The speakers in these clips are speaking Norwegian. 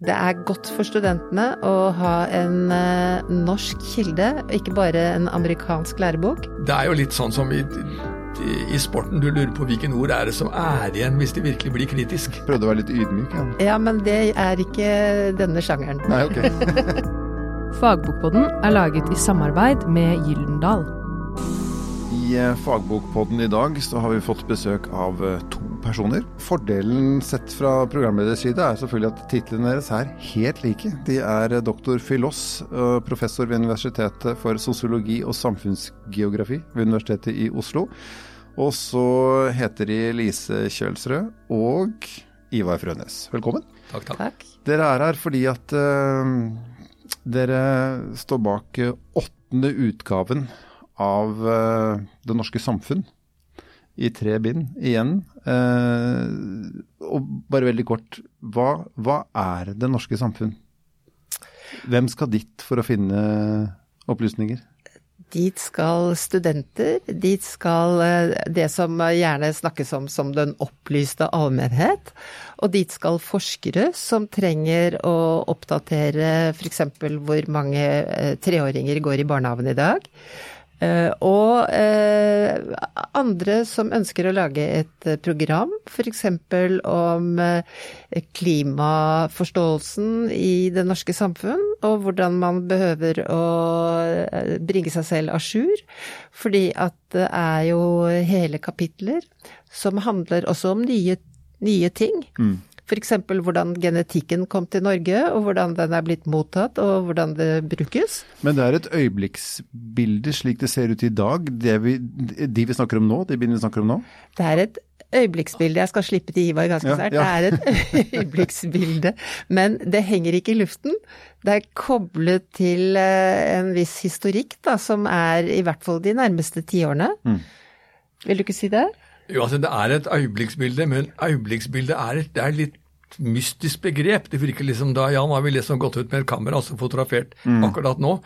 Det er godt for studentene å ha en eh, norsk kilde, ikke bare en amerikansk lærebok. Det er jo litt sånn som i, i sporten, du lurer på hvilken ord er det som er igjen hvis det virkelig blir kritisk. Prøvde å være litt ydmyk, ja. Ja, men det er ikke denne sjangeren. Nei, ok. Fagbokpodden er laget i samarbeid med Gyldendal. I eh, Fagbokpodden i dag så har vi fått besøk av eh, to personer. Fordelen sett fra programleders side er selvfølgelig at titlene deres er helt like. De er eh, doktor Filos, professor ved Universitetet for sosiologi og samfunnsgeografi ved Universitetet i Oslo. Og så heter de Lise Kjølsrød og Ivar Frønes. Velkommen. Takk, takk. Takk. Dere er her fordi at uh, dere står bak åttende utgaven av uh, Det norske samfunn i tre bind igjen. Uh, og bare veldig kort, hva, hva, er Det norske samfunn? Hvem skal dit for å finne opplysninger? Dit skal studenter, dit skal eh, det som gjerne snakkes om som den opplyste allmennhet, og dit skal forskere som trenger å oppdatere f.eks. hvor mange treåringer går i barnehagen i dag. Uh, og uh, andre som ønsker å lage et uh, program, f.eks. om klimaforståelsen i det norske samfunn, og hvordan man behøver å bringe seg selv à jour. Fordi at det er jo hele kapitler som handler også om nye, nye ting. Mm. F.eks. hvordan genetikken kom til Norge, og hvordan den er blitt mottatt, og hvordan det brukes. Men det er et øyeblikksbilde slik det ser ut i dag, vi, de vi snakker om nå? De bildene vi snakker om nå? Det er et øyeblikksbilde. Jeg skal slippe til Ivar ganske snart. Ja, ja. Det er et øyeblikksbilde. Men det henger ikke i luften. Det er koblet til eh, en viss historikk, da, som er i hvert fall de nærmeste tiårene. Mm. Vil du ikke si det? Jo, altså Det er et øyeblikksbilde, men øyeblikksbilde er, det er litt mystisk begrep. Det virker liksom da Jan har vi liksom gått ut med et kamera og fotografert mm. akkurat nå.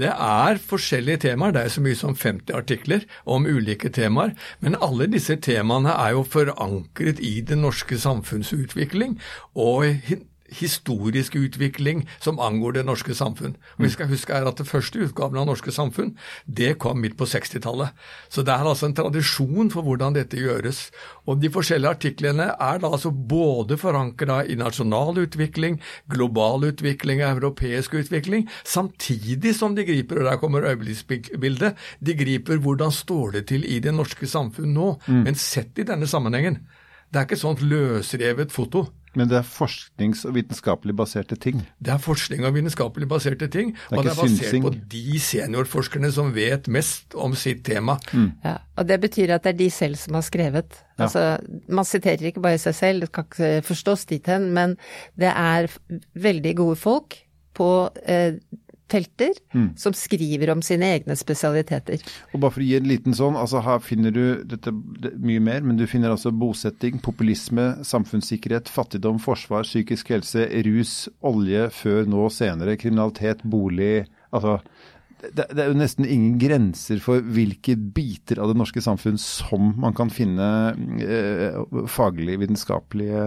Det er forskjellige temaer. Det er så mye som 50 artikler om ulike temaer. Men alle disse temaene er jo forankret i den norske samfunnsutvikling og historisk utvikling som angår det norske samfunn. Og Vi skal huske at det første utgaven av Norske Samfunn det kom midt på 60-tallet. Så det er altså en tradisjon for hvordan dette gjøres. Og De forskjellige artiklene er da altså både forankra i nasjonal utvikling, global utvikling, europeisk utvikling, samtidig som de griper, og der kommer øyeblikksbildet, de griper hvordan står det til i det norske samfunn nå, mm. men sett i denne sammenhengen. Det er ikke sånt løsrevet foto. Men det er forsknings- og vitenskapelig baserte ting? Det er forskning og vitenskapelig baserte ting. Det og det er basert synsing. på de seniorforskerne som vet mest om sitt tema. Mm. Ja, og det betyr at det er de selv som har skrevet. Ja. Altså, man siterer ikke bare seg selv, det kan ikke forstås dit hen, men det er veldig gode folk på eh, felter mm. som skriver om sine egne spesialiteter. Og bare for å gi en liten sånn, altså Her finner du dette det, mye mer, men du finner altså bosetting, populisme, samfunnssikkerhet, fattigdom, forsvar, psykisk helse, rus, olje, før, nå, senere, kriminalitet, bolig. altså det, det, er jo nesten ingen grenser for hvilke biter av det norske samfunn som man kan finne eh, faglig vitenskapelige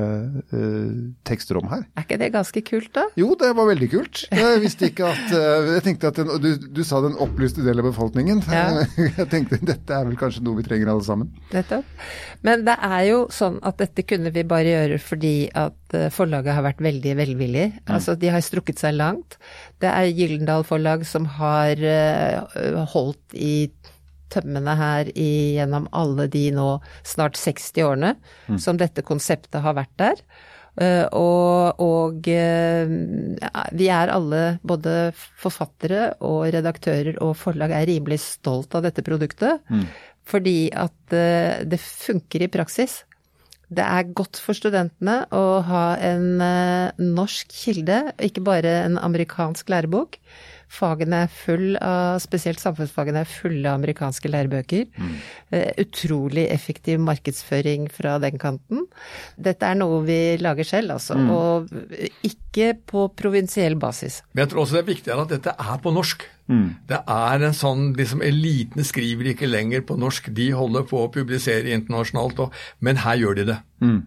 eh, tekster om her. Er ikke det ganske kult, da? Jo, det var veldig kult. Jeg visste ikke at eh, Jeg tenkte at den, du, du, sa den opplyste del av befolkningen. Ja. Jeg tenkte dette er vel kanskje noe vi trenger alle sammen. Nettopp. Men det er jo sånn at dette kunne vi bare gjøre fordi at Eh, forlaget har vært veldig velvillig. Mm. Altså, de har strukket seg langt. Det er Gyldendal forlag som har uh, holdt i tømmene her i, gjennom alle de nå snart 60 årene mm. som dette konseptet har vært der. Uh, og, og uh, vi er alle, både forfattere og redaktører og forlag, er rimelig stolt av dette produktet. Mm. Fordi at det funker i praksis. Det er godt for studentene å ha en eh, norsk kilde, ikke bare en amerikansk lærebok. Fagene er full av, spesielt samfunnsfagene er fulle av amerikanske lærebøker. Mm. Uh, utrolig effektiv markedsføring fra den kanten. Dette er noe vi lager selv, altså. Mm. Og ikke på provinsiell basis. Men jeg tror også det er viktigere at dette er på norsk. Mm. Det er en sånn liksom Elitene skriver ikke lenger på norsk, de holder på å publisere internasjonalt, og, men her gjør de det. Mm.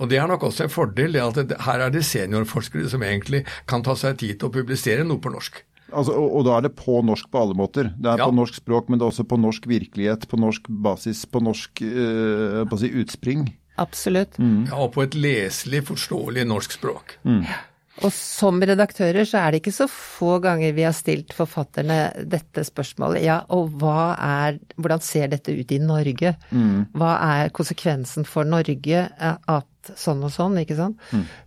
Og det er nok også en fordel, det at det, her er det seniorforskere som egentlig kan ta seg tid til å publisere noe på norsk. Altså, og, og, da er det på norsk på alle måter. Det er Ja. på norsk språk, men det er også på norsk virkelighet, på norsk basis, på norsk øh, på å si, utspring. Absolutt. Ja, og på et leselig, forståelig norsk språk. Og som redaktører så er det ikke så få ganger vi har stilt forfatterne dette spørsmålet. Ja, og hva er, hvordan ser dette ut i Norge? Hva er konsekvensen for Norge at sånn og sånn, ikke sant?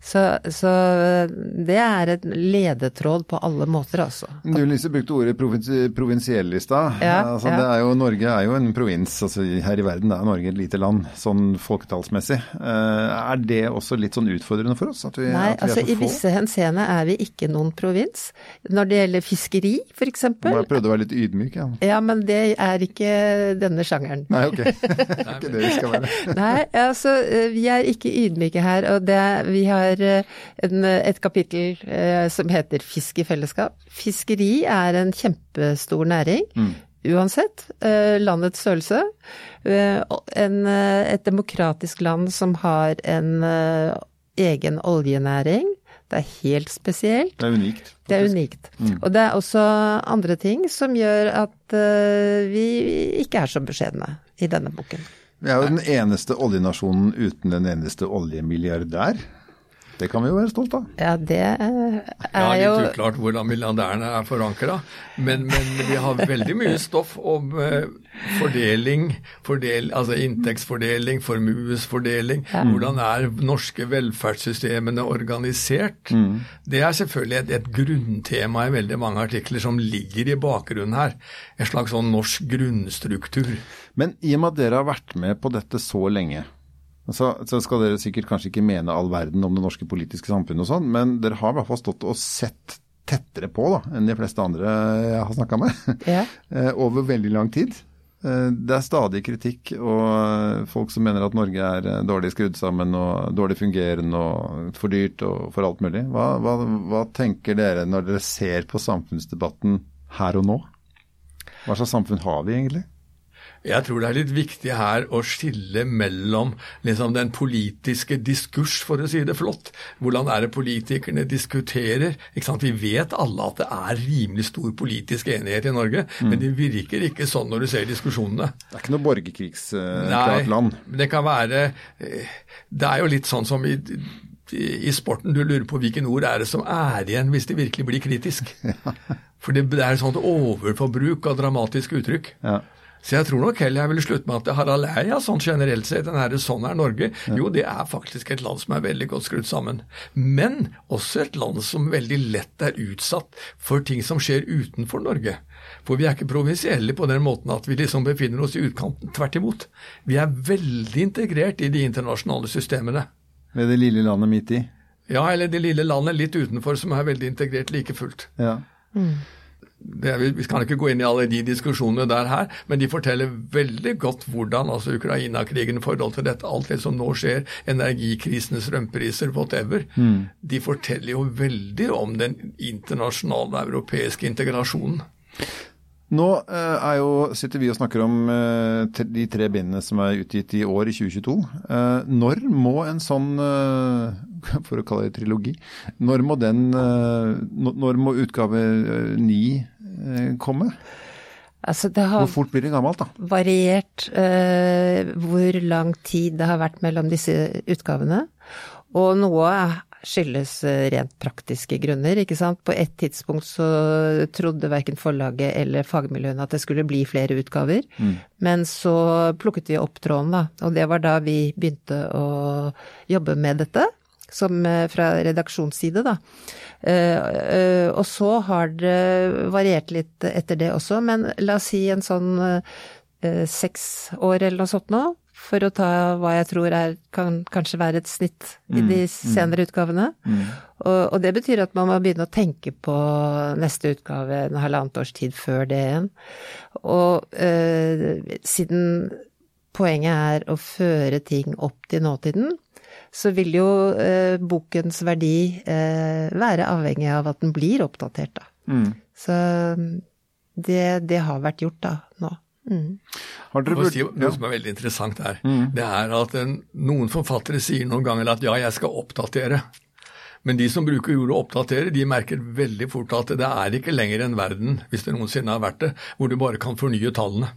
Så, så det er et ledetråd på alle måter, altså. Du Lise brukte ordet provins provinsiell i stad. Ja, altså, ja. er jo, Norge er jo en provins. Altså, her i verden er Norge et lite land, sånn folketallsmessig. Eh, er det også litt sånn utfordrende for oss? At vi, Nei, altså er i visse henseende er vi ikke noen provins. Når det gjelder fiskeri, eksempel. jeg prøvde å være litt ydmyk, ja. Ja, men det er ikke denne sjangeren. Nei, ok. det er ikke det vi skal være. Nei, altså eh, vi er ikke ydmyke her, og det, vi har eh, en, et kapittel eh, som heter Fisk i fellesskap. Fiskeri er en kjempestor næring. Uansett eh, landets størrelse. Eh, en, et demokratisk land som har en egen oljenæring. Det er helt spesielt. Det er unikt. Det er unikt. unikt. Og det er også andre ting som gjør at vi ikke er så beskjedne i denne boken. Vi er jo den eneste oljenasjonen uten den eneste oljemilliardær. Det kan vi jo være stolt av. Ja, det eh, Ja, er jo litt uklart hvordan milliardærene er forankra, men, men vi har veldig mye stoff om eh, fordeling, fordel, altså inntektsfordeling, formuesfordeling. Hvordan er norske velferdssystemene organisert? Det er selvfølgelig et, et grunntema i veldig mange artikler som ligger i bakgrunnen her. En slags sånn norsk grunnstruktur. Men i og med at dere har vært med på dette så lenge, så, så skal dere sikkert kanskje ikke mene all verden om det norske politiske samfunnet og sånn, men dere har i hvert fall stått og sett tettere på da, enn de fleste andre jeg har snakka med, Ja. eh, over veldig lang tid. Eh, Det er stadig kritikk og eh, folk som mener at Norge er dårlig skrudd sammen og dårlig fungerende og for dyrt og for alt mulig. Hva, hva, hva tenker dere når dere ser på samfunnsdebatten her og nå? Hva slags samfunn har vi egentlig? Jeg tror det er litt viktig her å skille mellom liksom, den politiske diskurs, for å si det flott. Hvordan er det politikerne diskuterer? Ikke sant? Vi vet alle at det er rimelig stor politisk enighet i Norge, men det virker ikke sånn når du ser diskusjonene. Det er ikke noe borgerkrigsklart land. Nei, det kan være eh, Det er jo litt sånn som i, i sporten, du lurer på hvilken ord er det som er igjen hvis det virkelig blir kritisk. For det, er et sånt overforbruk av dramatiske uttrykk. Ja. Så jeg tror nok heller jeg ville slutte med at Harald Eia sånn generelt sett, den herre sånn er Norge, jo det er faktisk et land som er veldig godt skrudd sammen. Men også et land som veldig lett er utsatt for ting som skjer utenfor Norge. For vi er ikke provinsielle på den måten at vi liksom befinner oss i utkanten. Tvert imot. Vi er veldig integrert i de internasjonale systemene. Ved det lille landet midt i. Ja, eller det lille landet litt utenfor som er veldig integrert like fullt. Ja. Det, vi, kan ikke gå inn i alle de diskusjonene der her, men de forteller veldig godt hvordan altså Ukraina-krigen i forhold til dette, alt det som nå skjer, energikrisene, strømpriser, whatever, de forteller jo veldig om den internasjonale europeiske integrasjonen. Nå eh, er jo, sitter vi og snakker om eh, de tre bindene som er utgitt i år, i 2022. Eh, når må en sånn, for å kalle det trilogi, når må den, når må utgave ni komme? Altså, det har Hvor fort blir det gammelt, da? variert eh, hvor lang tid det har vært mellom disse utgavene. Og noe skyldes eh, rent praktiske grunner, ikke sant. På et tidspunkt så trodde verken forlaget eller fagmiljøene at det skulle bli flere utgaver. Men så plukket vi opp tråden, da. Og det var da vi begynte å jobbe med dette. Som eh, fra redaksjonsside, da. Eh, eh, og så har det variert litt etter det også, men la oss si en sånn seks år eller noe sånt nå, for å ta hva jeg tror er, kan kanskje være et snitt i de senere utgavene. Og, og det betyr at man må begynne å tenke på neste utgave en halvannet års tid før det igjen. Og eh, siden poenget er å føre ting opp til nåtiden, så vil jo eh, bokens verdi eh, være avhengig av at den blir oppdatert, da. Så det, det har vært gjort da, nå. Har dere burde må vurd- si ja. noe som er veldig interessant her. Det er at en, noen forfattere sier noen ganger at ja, jeg skal oppdatere. Men de som bruker ordet oppdatere, de merker veldig fort at det er ikke lenger en verden, hvis det noensinne har vært det, hvor du bare kan fornye tallene.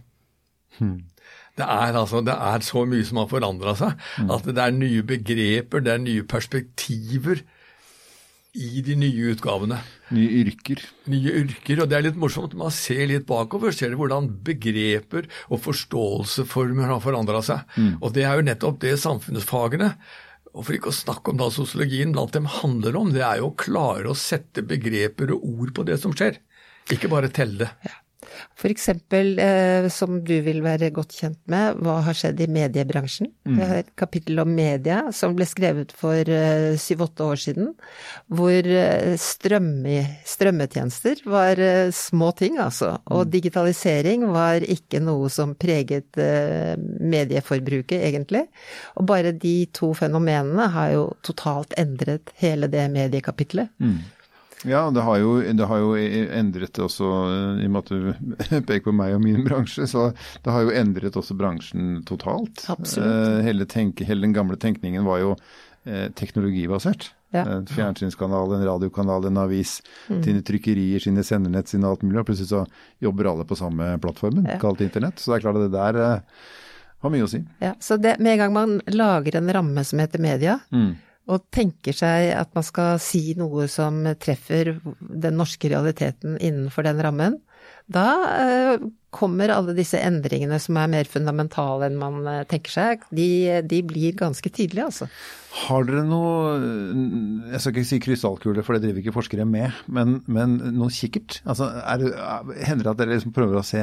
Det er altså, det er så mye som har forandra seg, at det er nye begreper, det er nye perspektiver i de nye utgavene Nye yrker. nye yrker, og det er litt morsomt. Man ser litt bakover, ser hvordan begreper og forståelseformer har forandra seg. Og det er jo nettopp det samfunnsfagene, og for ikke å snakke om da sosiologien, blant dem handler om. Det er jo å klare å sette begreper og ord på det som skjer. Ikke bare telle det. For eksempel, eh, som du vil være godt kjent med, hva har skjedd i mediebransjen? Vi har et kapittel om media som ble skrevet for eh, syv-åtte år siden, hvor eh, strømme, strømmetjenester var eh, små ting, altså. Og digitalisering var ikke noe som preget eh, medieforbruket, egentlig. Og bare de to fenomenene har jo totalt endret hele det mediekapitlet. Ja, det har, jo, det har jo endret også, eh, i og med at du peker på meg og min bransje, så det har jo endret også bransjen totalt. Absolutt. Eh, hele, tenke, hele den gamle tenkningen var jo eh, teknologibasert. Ja. En fjernsynskanal, en radiokanal, en avis, sine trykkerier, sine sendernett, sine alt mulig. Og plutselig så jobber alle på samme plattformen, Ja. kalt internett. Så det er klart at det der eh, har mye å si. Ja, så det, med en gang man lager en ramme som heter media, og tenker seg at man skal si noe som treffer den norske realiteten innenfor den rammen, da eh, kommer alle disse endringene som er mer fundamentale enn man eh, tenker seg, de, de blir ganske tydelige, altså. Har dere noe Jeg skal ikke si krystallkule, for det driver ikke forskere med, men, men noe kikkert? Altså, er, hender det at dere liksom prøver å se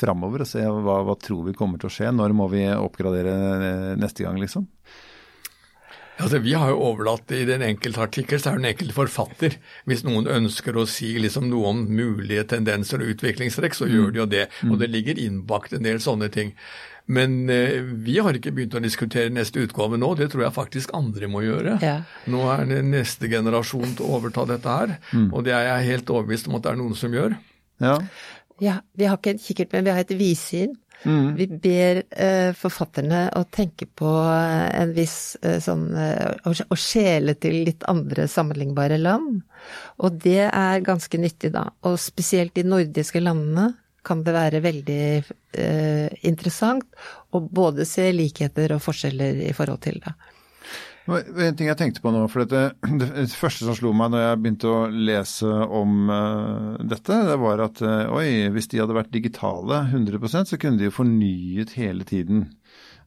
framover og se hva, hva tror vi kommer til å skje? Når må vi oppgradere eh, neste gang, liksom? Altså, vi har jo overlatt i den enkelte artikkel, så er det den enkelte forfatter. Hvis noen ønsker å si liksom noe om mulige tendenser og utviklingstrekk, så gjør de jo det. Og det ligger innbakt en del sånne ting. Men eh, vi har ikke begynt å diskutere neste utgave nå, det tror jeg faktisk andre må gjøre. Ja. Nå er det neste generasjon til å overta dette her, og det er jeg helt overbevist om at det er noen som gjør. Ja. Ja, vi har ikke en kikkert, men vi har et vidsyn. Vi ber eh, forfatterne å tenke på eh, en viss eh, sånn eh, å, skjele til litt andre sammenlignbare land. Og det er ganske nyttig, da. Og spesielt i nordiske landene kan det være veldig eh, interessant å både se likheter og forskjeller i forhold til det. En ting jeg tenkte på nå, for dette, det første som slo meg når jeg begynte å lese om uh, dette, det var at uh, oi, hvis de hadde vært digitale 100% så kunne de jo fornyet hele tiden.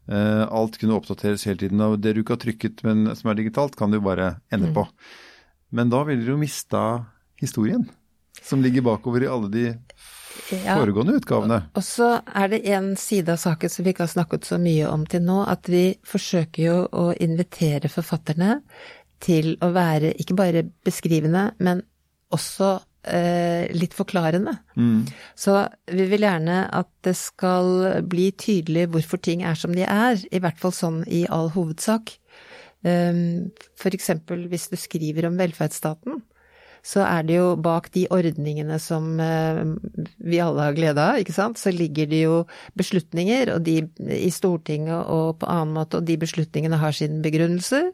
Uh, alt kunne oppdateres hele tiden, og det du ikke har trykket, men som er digitalt, kan du bare mm. på. Men da ville du jo mista historien, som ligger bakover i alle de Ja. foregående utgavene. Og så er det en side av saken som vi ikke har snakket så mye om til nå, at vi forsøker jo å invitere forfatterne til å være ikke bare beskrivende, men også eh, litt forklarende. Så vi vil gjerne at det skal bli tydelig hvorfor ting er som de er, i hvert fall sånn i all hovedsak. Um, For eksempel hvis du skriver om velferdsstaten, så er det jo bak de ordningene som eh, vi alle har glede av, ikke sant, så ligger det jo beslutninger de, i Stortinget og på annen måte, og de beslutningene har sin begrunnelse.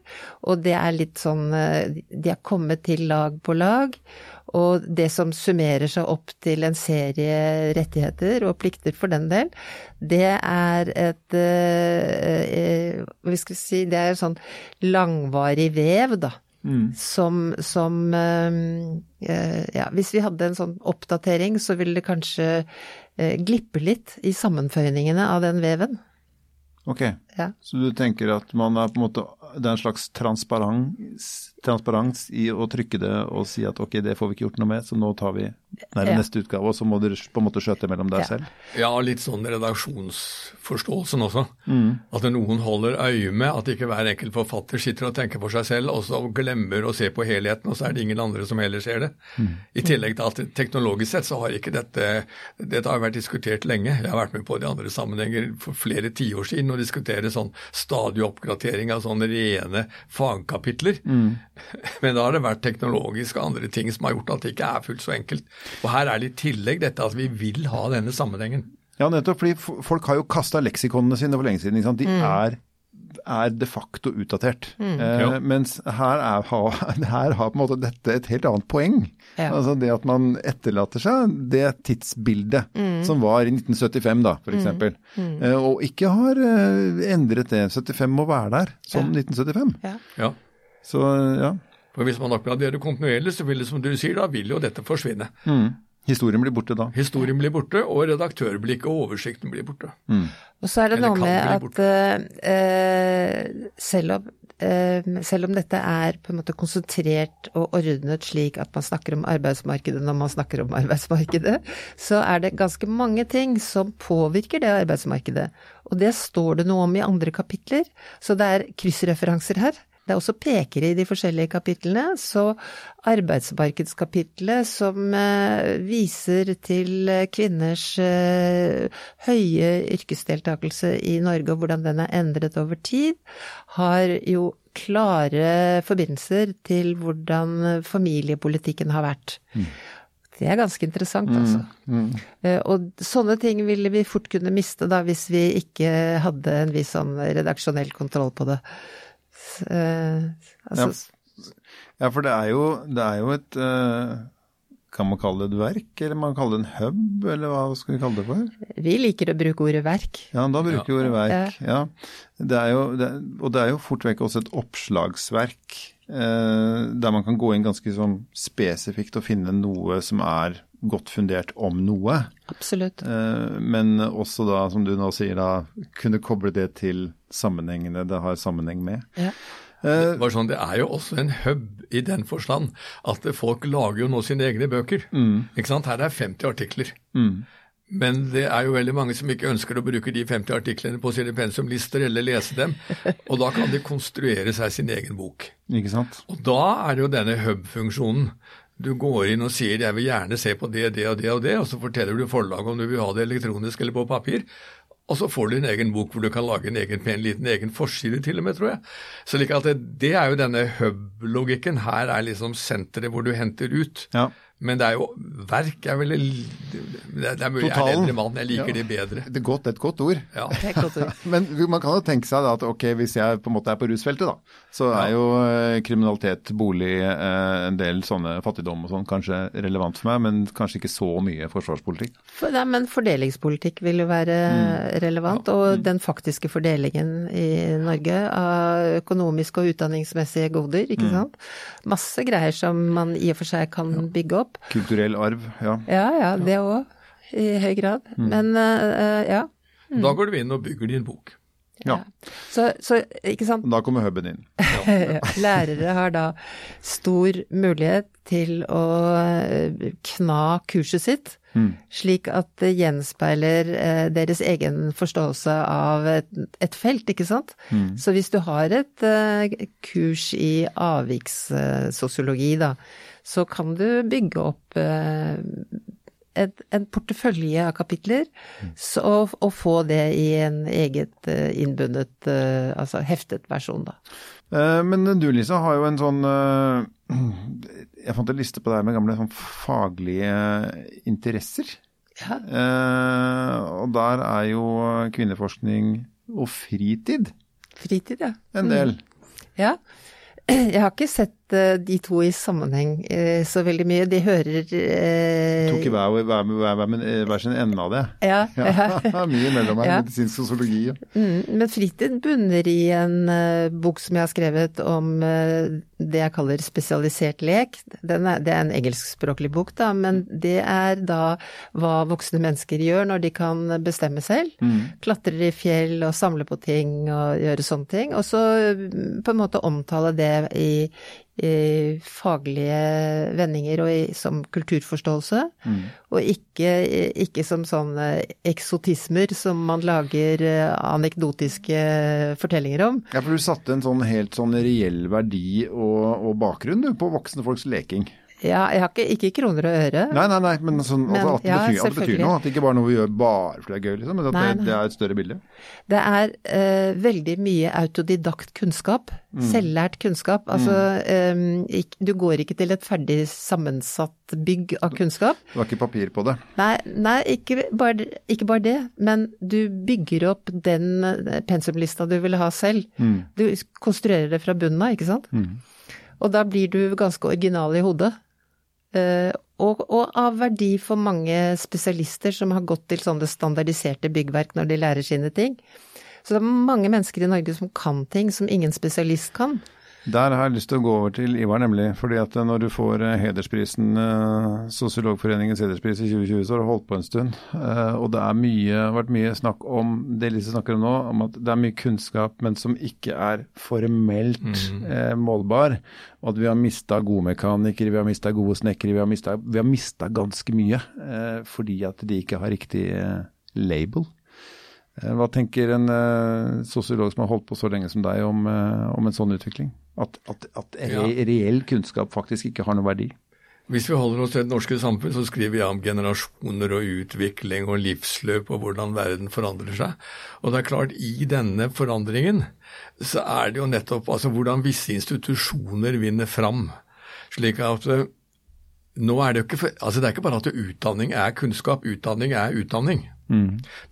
Og det er litt sånn eh, De har kommet til lag på lag. Og det som summerer seg opp til en serie rettigheter og plikter for den del, det er et eh, Hva skal vi si Det er sånn langvarig vev, da. Som, som eh, eh, Ja, hvis vi hadde en sånn oppdatering, så ville det kanskje eh, glippe litt i sammenføyningene av den veven. Ok, Ja. så du tenker at man er på en måte det er en slags transparens, transparens i å trykke det og si at ok, det får vi ikke gjort noe med, så nå tar vi nei, Ja. neste utgave, og så må dere på en måte skjøte mellom deg Ja. selv. Ja, litt sånn redaksjonsforståelsen også. At noen holder øye med at ikke hver enkelt forfatter sitter og tenker for seg selv, og så glemmer å se på helheten, og så er det ingen andre som heller ser det. I tillegg til at teknologisk sett så har ikke dette Dette har vært diskutert lenge. Jeg har vært med på det i andre sammenhenger for flere tiår siden og diskutere sånn stadig oppgradering av sånne rene fagkapitler. Men da har det vært teknologiske og andre ting som har gjort at det ikke er fullt så enkelt. Og her er det i tillegg dette at vi vil ha denne sammenhengen. Ja, nettopp. fordi folk har jo kasta leksikonene sine for lenge siden. Ikke sant? De er, er de facto utdatert. Eh, Mens her, er, ha, her har på en måte dette et helt annet poeng. Ja. Altså det at man etterlater seg det tidsbildet som var i 1975 da, f.eks. eksempel. Eh, og ikke har eh, endret det. 75 må være der som 1975. Ja. Ja. Så ja. For hvis man oppgraderer kontinuerlig, så vil det, som du sier, da vil jo dette forsvinne. Mm. Historien blir borte da. Historien blir borte, og redaktørblikket og oversikten blir borte. Og så er det Eller noe med at eh, eh, selv, om, uh, selv om dette er på en måte konsentrert og ordnet slik at man snakker om arbeidsmarkedet når man snakker om arbeidsmarkedet, så er det ganske mange ting som påvirker det arbeidsmarkedet. Og det står det noe om i andre kapitler, så det er kryssreferanser her. Det er også pekere i de forskjellige kapitlene, så arbeidsmarkedskapitlet som eh, viser til eh, kvinners eh, høye yrkesdeltakelse i Norge og hvordan den er endret over tid, har jo klare forbindelser til hvordan familiepolitikken har vært. Det er ganske interessant, altså. Eh, Og sånne ting ville vi fort kunne miste da, hvis vi ikke hadde en viss sånn redaksjonell kontroll på det. Eh, Altså, Ja, for det er jo, det er jo et uh, Kan man kalle det et verk, eller man kalle det en hub, eller hva skal vi kalle det for? vi liker å bruke ordet verk. Ja, da bruker vi ordet verk. Ja. Det er jo, det, og det er jo fort vekk også et oppslagsverk, Uh, der man kan gå inn ganske sånn spesifikt og finne noe som er godt fundert om noe. Absolutt. Eh, men også da, som du nå sier, da kunne koble det til sammenhengene det har sammenheng med. Ja. Det, Bare sånn, Det er jo også en hub i den forstand at folk lager jo nå sine egne bøker. Ikke sant? Her er 50 artikler. Men det er jo veldig mange som ikke ønsker å bruke de 50 artiklene på sine pensumlister eller lese dem. Og da kan de konstruere seg sin egen bok. ikke sant? Og da er det jo denne hub-funksjonen. Du går inn og sier 'jeg vil gjerne se på det, det og det og det', og så forteller du forlaget om du vil ha det elektronisk eller på papir. Og så får du en egen bok hvor du kan lage en egen pen liten egen forside til og med, tror jeg. Så like det, det er jo denne hub-logikken. Her er liksom senteret hvor du henter ut. Ja. Men det er jo Verk er vel Det er, det er mulig jeg er en eldre mann, jeg liker Ja. det bedre. Det er godt, et godt ord. Ja. Godt ord. Men man kan jo tenke seg da at ok, hvis jeg på en måte er på rusfeltet, da, så er jo eh, kriminalitet, bolig, eh, en del sånne fattigdom og sånn kanskje relevant for meg, men kanskje ikke så mye forsvarspolitikk. For, nei, men fordelingspolitikk vil jo være relevant, og den faktiske fordelingen i Norge av økonomiske og utdanningsmessige goder, ikke sant. Masse greier som man i og for seg kan bygge opp. Kulturell arv, ja. Ja, ja, det òg, i høy grad. Men uh, ja. Da går du inn og bygger din bok. ja. Så, så, ikke sant. Da kommer huben inn. Lærere har da stor mulighet til å eh, kna kurset sitt, slik at det gjenspeiler eh, deres egen forståelse av et, felt, ikke sant. Så hvis du har et eh, kurs i avvikssosiologi, da, så kan du bygge opp eh, en portefølje av kapitler, så, og, og få det i en eget innbundet, altså heftet versjon, da. Eh, Men du Lisa har jo en sånn Jeg fant en liste på det her med gamle sånn faglige interesser. Ja. Eh, og der er jo kvinneforskning og fritid Fritid, ja. en del. Ja. Jeg har ikke sett de to i sammenheng eh, så veldig mye. De hører eh, Tok i hver, hver, hver, hver, hver sin ende av det. Ja, ja. Ja, mye mellom her. Ja. Medisinsk sosiologi. ja. Mm, men fritid bunner i en uh, bok som jeg har skrevet om uh, det jeg kaller spesialisert lek. Den er, det er en engelskspråklig bok, da, men det er da hva voksne mennesker gjør når de kan bestemme selv. Klatrer i fjell og samle på ting og gjøre sånne ting. Og så mm, på en måte omtale det i faglige vendinger og som kulturforståelse. Og ikke, ikke som sånne eksotismer som man lager eh, anekdotiske fortellinger om. Ja, for du satte en sånn helt sånn reell verdi og, og bakgrunn du, på voksne folks leking. Ja, jeg har ikke, ikke kroner og øre. Nei, nei, nei, men, sånn, Men, altså, at, det ja, betyr, at det betyr noe. At det ikke bare er noe vi gjør bare fordi det er gøy, liksom, men at Nei, det, nei. det er et større bilde. Det er uh, veldig mye autodidakt kunnskap. Mm. Selvlært kunnskap. Altså, eh, ikk- du går ikke til et ferdig sammensatt bygg av kunnskap. Du har ikke papir på det. Nei, nei ikke, bare, ikke bare det, men du bygger opp den eh, pensumlista du vil ha selv. Mm. Du konstruerer det fra bunnen av, ikke sant? Og da blir du ganske original i hodet. Eh, og, og av verdi for mange spesialister som har gått til sånne standardiserte byggverk når de lærer sine ting. Så det er mange mennesker i Norge som kan ting som ingen spesialist kan. Der har jeg lyst til å gå over til Ivar, nemlig. fordi at når du får eh, hedersprisen, eh, Sosiologforeningens hederspris i 2020, så har du holdt på en stund. Eh, Og det har vært mye snakk om det Lise snakker om nå, om at det er mye kunnskap, men som ikke er formelt eh, målbar. Og at vi har mista gode mekanikere, vi har mista gode snekkere, vi har mista- vi har mista ganske mye. eh, Fordi at de ikke har riktig eh, label. Hva tenker en sosiolog som har holdt på så lenge som deg om, om en sånn utvikling? At, at, at re reell kunnskap faktisk ikke har noe verdi? Hvis vi holder oss til det norske samfunn, så skriver vi om generasjoner og utvikling og livsløp og hvordan verden forandrer seg. Og det er klart, i denne forandringen så er det jo nettopp altså hvordan visse institusjoner vinner fram. Slik at eh, nå er det jo ikke altså det er ikke bare at utdanning er kunnskap, utdanning er utdanning.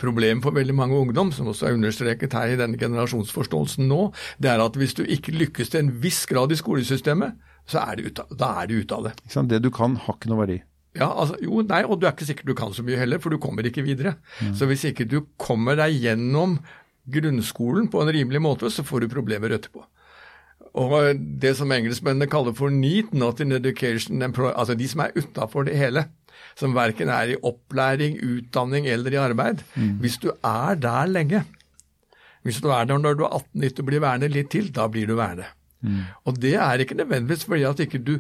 Problemet for veldig mange ungdom, som også er understreket her i denne generasjonsforståelsen nå, det er at hvis du ikke lykkes til en viss grad i skolesystemet, så er du ute, da er du ute av det. Det du kan, har ikke noe verdi. Ja, altså, jo, nei, og du er ikke sikker du kan så mye heller, for du kommer ikke videre. Så hvis ikke du kommer deg gjennom grunnskolen på en rimelig måte, så får du problemer etterpå. Og det som engelskmennene kaller for NEAT, Not in Education, altså de som er utafor det hele, som verken er i opplæring, utdanning eller i arbeid, hvis du er der lenge, hvis du er der når du er 18-19 og blir værende litt til, da blir du værende. Og det er ikke nødvendigvis fordi at ikke du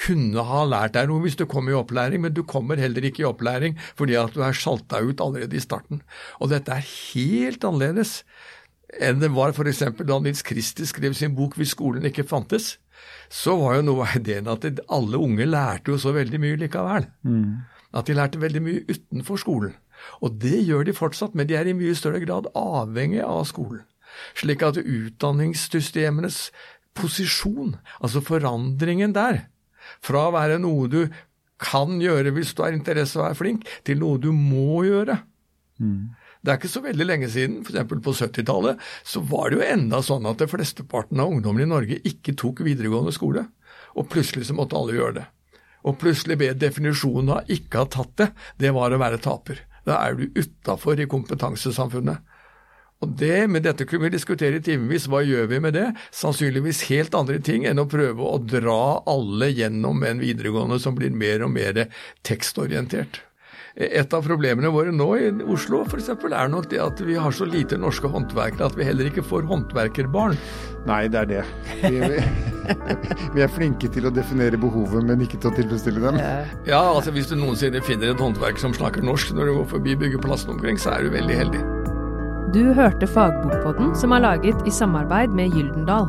kunne ha lært deg noe hvis du kom i opplæring, men du kommer heller ikke i opplæring fordi at du er sjalta ut allerede i starten. Og dette er helt annerledes enn det var f.eks. da Nils Kristi skrev sin bok 'Hvis skolen ikke fantes'. Så var jo noe av ideen at alle unge lærte jo så veldig mye likevel. At de lærte veldig mye utenfor skolen. Og det gjør de fortsatt, men de er i mye større grad avhengig av skolen. Slik at utdanningssystemenes posisjon, altså forandringen der, fra å være noe du kan gjøre hvis du har interesse og er flink, til noe du må gjøre. Det er ikke så veldig lenge siden, f.eks. på 70-tallet, så var det jo enda sånn at det flesteparten av ungdommen i Norge ikke tok videregående skole. Og plutselig så måtte alle gjøre det. Og plutselig ble definisjonen av ikke ha tatt det, det var å være taper. Da er du utafor i kompetansesamfunnet. Og det, Med dette kunne vi diskutere i timevis. Hva gjør vi med det? Sannsynligvis helt andre ting enn å prøve å dra alle gjennom en videregående som blir mer og mer tekstorientert. Et av problemene våre nå i Oslo for eksempel, er nok det at vi har så lite norske håndverkere at vi heller ikke får håndverkerbarn. Nei, det er det. Vi, vi, vi er flinke til å definere behovet, men ikke til å tilfredsstille dem. Ja, altså Hvis du noensinne finner et håndverker som snakker norsk når du går forbi byggeplassen omkring, så er du veldig heldig. Du hørte Fagbokpodden, som er laget i samarbeid med Gyldendal.